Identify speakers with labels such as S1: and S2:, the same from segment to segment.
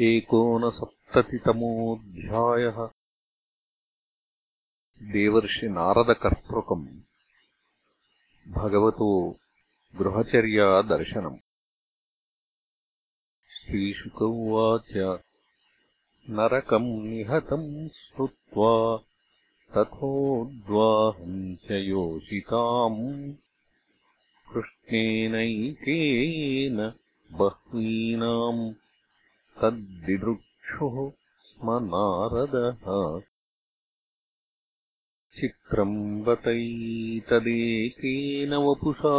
S1: एकोनसप्ततितमोऽध्यायः। देवर्षिनारदकर्तृकम् भगवतो गृहचर्यादर्शनम्। श्रीशुक उवाच नरकम् निहतम् श्रुत्वा तथोद्वाहम् च योषिताम् कृष्णेनैकेन बह्वीनाम् तद्दिदृक्षुः स्म नारदः चित्रम् बतैतदेकेन वपुषा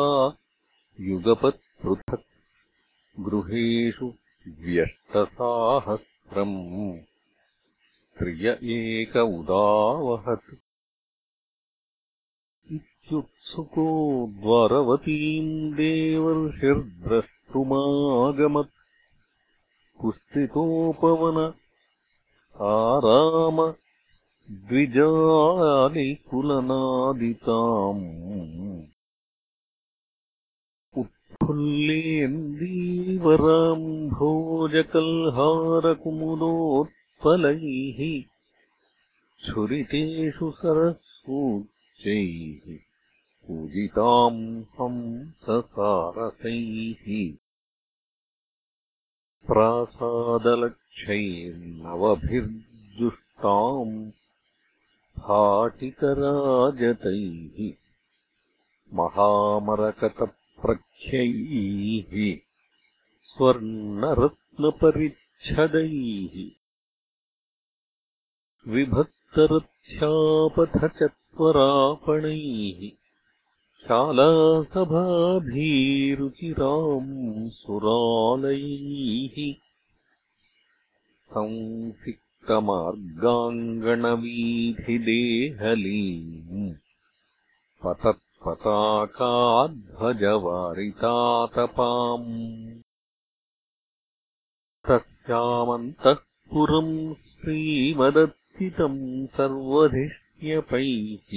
S1: युगपत्पृथक् गृहेषु व्यष्टसाहस्रम् त्रिय एक उदावहत्। इत्युत्सुको द्वारवतीम् देवर्षिर्द्रष्टुमागमत् कुस्थितोपवन आराम द्विजालिकुलनादिताम् उत्फुल्लेन्दीवराम् भोजकल्हारकुमुदोत्पलैः छुरितेषु सरसूच्यैः पूजिताम् हंससारसैः प्रासादलक्षैर्नवभिर्जुष्टाम् फाटिकराजतैः महामरकतप्रख्यैः स्वर्णरत्नपरिच्छदैः विभक्तरथ्यापथचत्वरापणैः शालासभाभिरुचिराम् सुरालयैः संसिक्तमार्गाङ्गणवीधिदेहलीम् पतत्पताकाध्वजवारितातपाम् तस्यामन्तःपुरम् श्रीमदत्सितम् सर्वधिष्ण्यपैः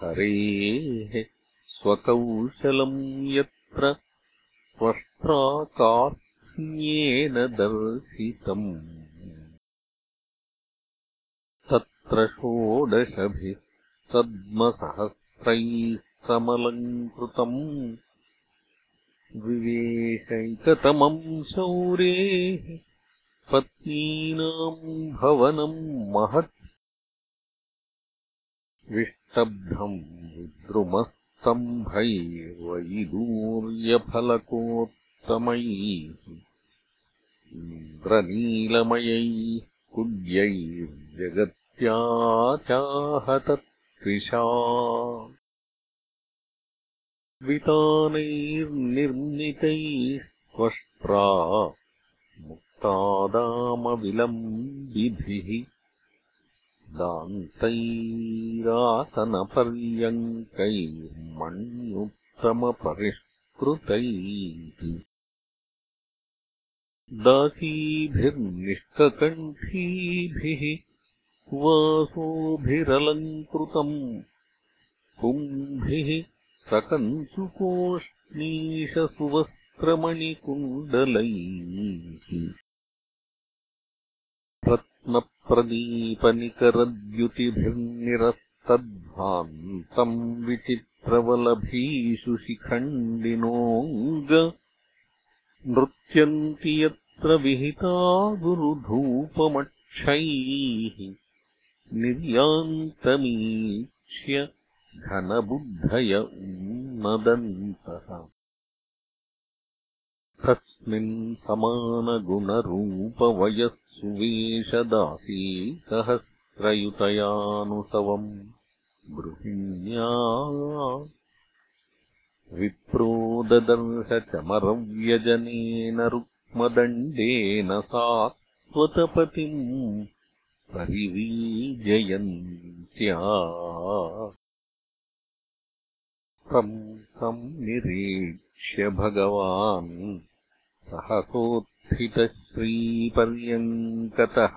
S1: हरेः स्वकौशलम् यत्र त्वष्ट्राकार्त्स्न्येन दर्शितम्। तत्र षोडशभिः सद्मसहस्रैः समलङ्कृतम्। विवेशैकतमम् शौरेः पत्नीनाम् भवनम् महत् विष्टब्धम् विद्रुमस्तम्भैर्वैदूर्यफलकोत्तमैः इन्द्रनीलमयैः कुड्यैर्जगत्याचाहतत्विषा वितानैर्निर्मितैः त्वष्ट्रा मुक्तादामविलम्बिभिः दान्तैरासनपर्यङ्कैर्मण्युत्तमपरिष्कृतैः दासीभिर्निष्ककण्ठीभिः सुवासोभिरलङ्कृतम् पुंभिः सकञ्चुकोष्णीशसुवस्त्रमणिकुण्डलैः रत्नप्रदीपनिकरद्युतिभिर्निरस्तद्भान्तम् विचित्रवलभीषु शिखण्डिनोऽङ्ग नृत्यन्ति यत्र विहिता गुरुधूपमक्षैः निर्यान्तमीक्ष्य घनबुद्धय उन्नदन्तः। तस्मिन् समानगुणरूपवयः सुवेशदासी सहस्रयुतयानुसवम् गृहिण्या विप्रोददर्शचमरव्यजनेन रुक्मदण्डेन सात्वतपतिम् परिवीजयन्त्या। तम् संनिरीक्ष्य भगवान् सहसोत्थितश्रीपर्यङ्कतः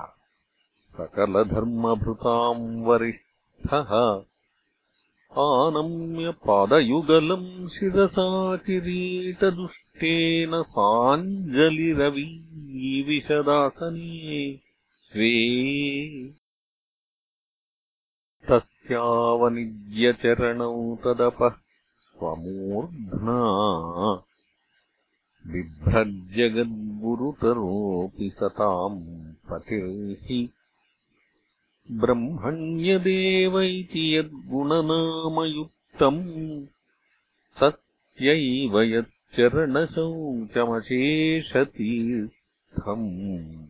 S1: सकलधर्मभृताम् वरिष्ठः आनम्य पादयुगलम् शिरसा किरीटदुष्टेन साञ्जलिरवीयत ईविशदासने स्वे तस्यावनिज्यचरणौ तदपः स्वमूर्ध्ना बिभ्रजगद्गुरुतरोऽपि सताम् पतिर्हि। ब्रह्मण्यदेव इति यद्गुणनामयुक्तम् तस्यैव यच्चरणशौचमशेषतीर्थम्।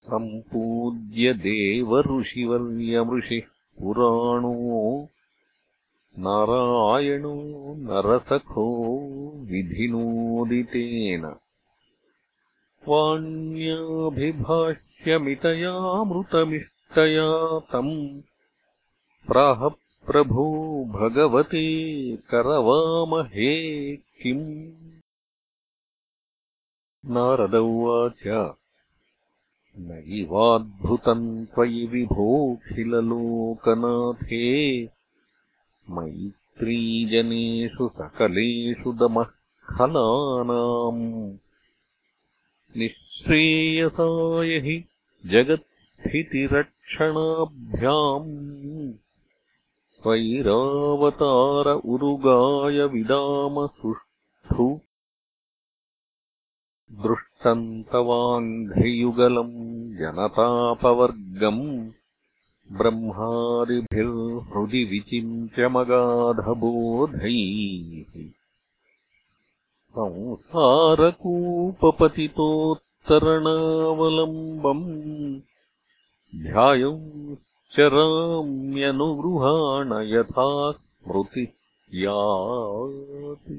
S1: सम्पूज्य देवऋषिवर्यमृषिः पुराणो नारायणो नरसखो विधिनोदितेन। वाण्याभिभाष्यमितयामृतमिष्टया तम् प्राह प्रभो भगवते करवामहे किम्? नारद उवाच नैवाद्भुतम् त्वयि विभोऽखिललोकनाथे मैत्रीजनेषु सकलेषु दमः खलानाम् निःश्रेयसाय हि जगत्स्थितिरक्षणाभ्याम् स्वैरावतार उरुगाय विदाम सुष्ठु। दृष्टम् तवाङ्घ्रियुगलम् जनतापवर्गम् ब्रह्मादिभिर्हृदि विचिन्त्यमगाधबोधैः संसारकूपपतितोत्तरणावलम्बम् ध्यायौश्चराम्यनुगृहाण यथा स्मृतिः याति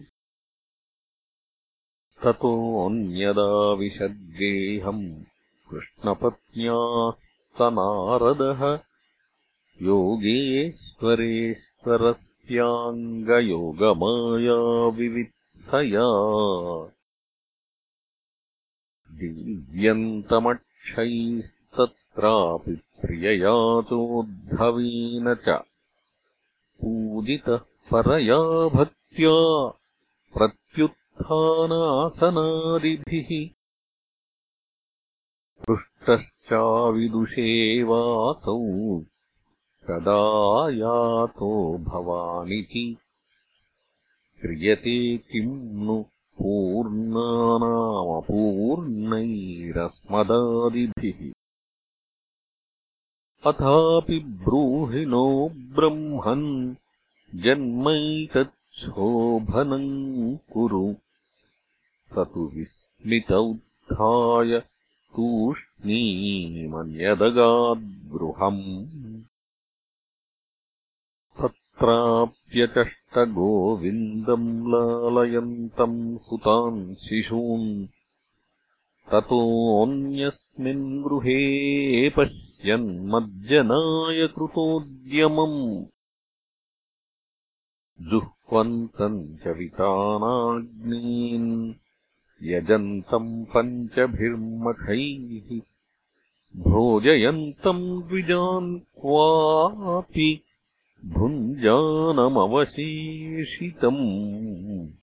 S1: ततोऽन्यदा विशद्गेहम् कृष्णपत्न्याः स नारदः योगेश्वरेश्वरस्याङ्गयोगमायाविवित्सया दिव्यन्तमक्षैस्तत्रापि प्रिययातोद्धवेन च। पूजितः परया भक्त्या प्रत्युत्थानासनादिभिः। पृष्टश्चाविदुषेवासौ कदा यातो भवानिति। क्रियते किम् नु पूर्णानामपूर्णैरस्मदादिभिः। अथापि ब्रूहि नो ब्रह्मन् जन्मैतच्छोभनम् कुरु। स तु विस्मित उत्थाय तूष्णीमन्यदगाद्गृहम् तत्राप्यचष्टगोविन्दम् लालयन्तम् सुतान् शिशून्। ततोऽन्यस्मिन् गृहे पश्यन्मज्जनाय कृतोद्यमम्। जुह्वन्तम् च वितानाग्नीन् यजन्तम् पञ्चभिर्मखैः भोजयन्तम् द्विजान् क्वापि भुञ्जानमवशेषितम्।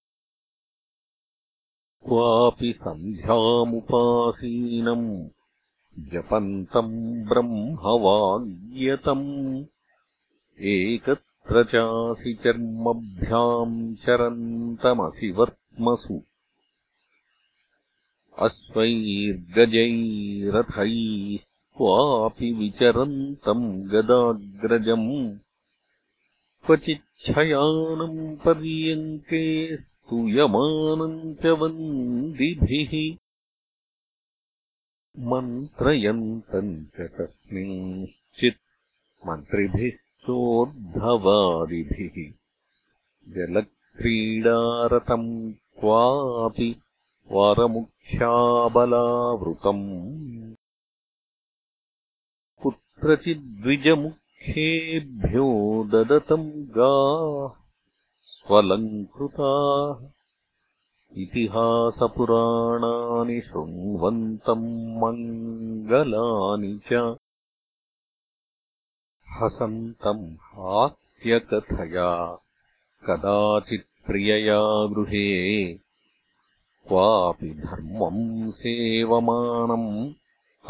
S1: क्वापि सन्ध्यामुपासीनम्। जपन्तम् ब्रह्मवाग्यतम्। एकत्र चासि चर्मभ्याम् चरन्तमसि वर्त्मसु अश्वैर्गजैरथैः क्वापि विचरन्तम् गदाग्रजम् क्वचिच्छयानम् पर्यङ्के स्तूयमानम् च वन्दिभिः मन्त्रयन्तम् च कस्मिंश्चित् मन्त्रिभिः चोद्धवादिभिः जलक्रीडारतम् क्वापि वारमुख्याबलावृतम् कुत्रचिद्विजमुखेभ्यो ददतम् गाः स्वलङ्कृताः इतिहासपुराणानि शृण्वन्तम् मङ्गलानि च हसन्तम् हास्यकथया कदाचित्प्रियया गृहे क्वापि धर्मम् सेवमानम्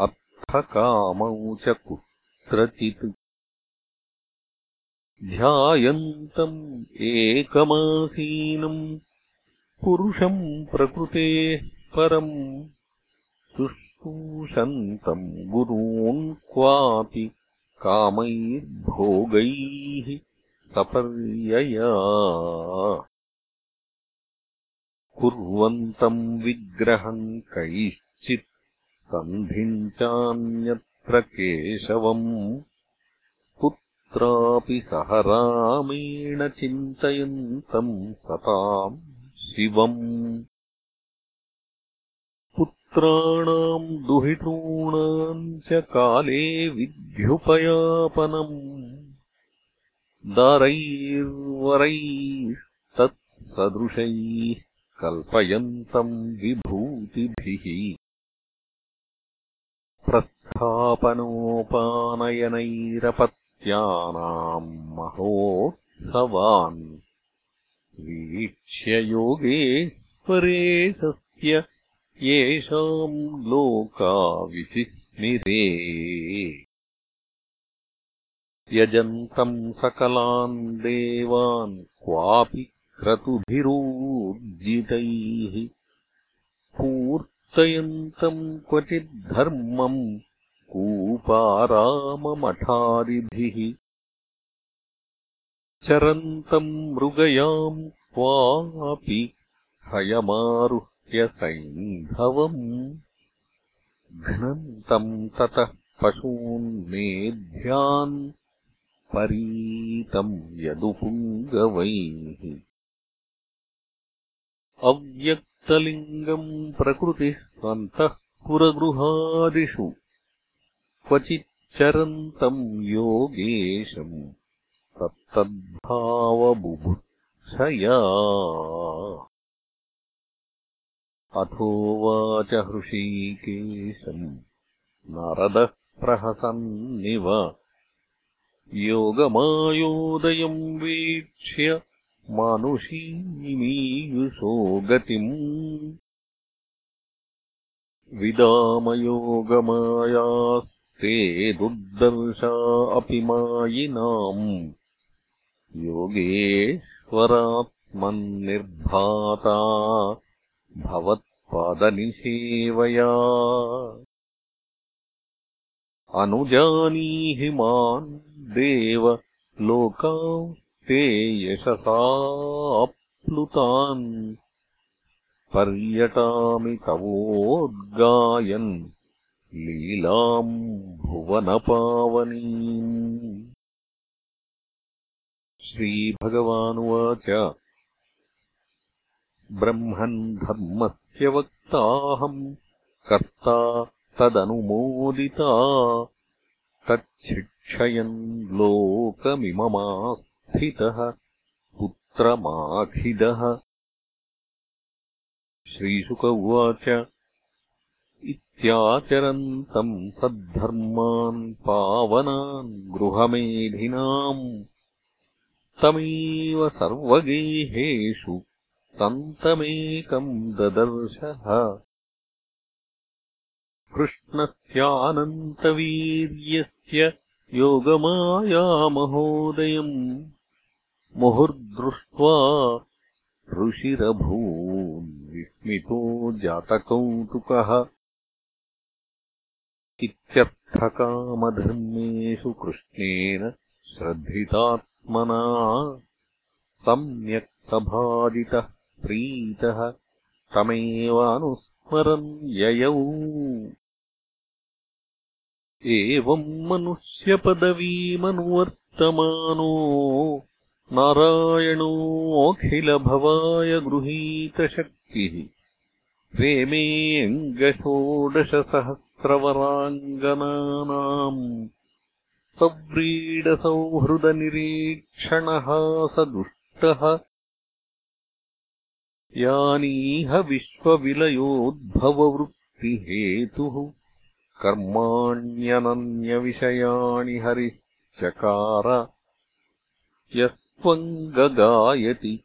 S1: अर्थकामौ च कुत्रचित् ध्यायन्तम् एकमासीनम् पुरुषम् प्रकृतेः परम् शुश्रूषन्तम् गुरून् क्वापि कामैर्भोगैः सपर्यया। कुर्वन्तम् विग्रहम् कैश्चित् सन्धिम् चान्यत्र केशवम् पुत्रापि सह रामेण चिन्तयन्तम् सताम् शिवम्। पुत्राणाम् दुहितॄणाम् च काले विध्युपयापनम् दारैर्वरैस्तत्सदृशैः कल्पयन्तम् विभूतिभिः प्रस्थापनोपानयनैरपत्यानाम् महोत्सवान् वीक्ष्य योगेश्वरेशस्य येषाम् लोका विसिस्मिरे यजन्तम् सकलान् देवान् क्वापि क्रतुभिरूर्जितैः पूर्तयन्तम् क्वचिद्धर्मम् कूपाराममठादिभिः चरन्तम् मृगयाम् क्वापि हयमारुह्य सैन्धवम् घ्नन्तम् ततः पशून्मेध्यान् परीतम् यदुपुङ्गवैः। अव्यक्तलिङ्गम् प्रकृतिः स्वन्तः पुरगृहादिषु क्वचिच्चरन्तम् योगेशम् तत्तद्भावबुभुत्सया। अथोवाच हृषीकेशम् नारदः प्रहसन्निव। योगमायोदयम् वीक्ष्य मानुषीमीयुषो गतिम् विदामयोगमायास्ते दुर्दर्शा अपि मायिनाम् योगेश्वरात्मन्निर्भाता भवत्पादनिसेवया अनुजानीहि मान् देव लोकास्ते यशसाप्लुतान् पर्यटामि तवोद्गायन् लीलाम् भुवनपावनीम्। श्रीभगवानुवाच। ब्रह्मन् धर्मस्य वक्ताहम् कर्ता तदनुमोदिता तच्छिक्षयन् लोकमिममास्थितः पुत्रमाखिदः। श्रीशुक उवाच इत्याचरन्तम् सद्धर्मान् पावनान् गृहमेधिनाम् तमेव सर्वगेहेषु सन्तमेकम् ददर्शः। कृष्णस्यानन्तवीर्यस्य योगमायामहोदयम् मुहुर्दृष्ट्वा ऋषिरभून्विस्मितो जातकौतुकः इत्यर्थकामधर्मेषु कृष्णेन श्रद्धितात्मना सम्यक् सभाजितः प्रीतः तमेवानुस्मरन् ययौ। एवम् मनुष्यपदवीमनुवर्तमानो नारायणोऽखिलभवाय गृहीतशक्तिः प्रेमेऽङ्गषोडशसहस्रवराङ्गनानाम् सव्रीडसौहृदनिरीक्षणः स दुष्टः यानीह विश्वविलयोद्भववृत्तिहेतुः कर्माण्यनन्यविषयाणि हरिश्चकार। यस्त्वम् गगायति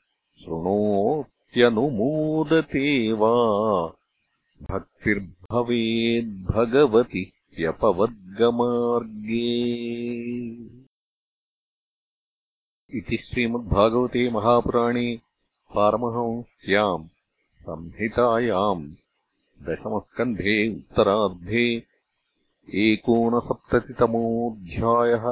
S1: ह्यनुमोदते वा भक्तिर्भवेद्भगवति ह्यपवर्गमार्गे इति श्रीमद्भागवते महापुराणे पारमहंस्याम् संहितायाम् दशमस्कन्धे उत्तरार्धे एकोनसप्ततितमोऽध्यायः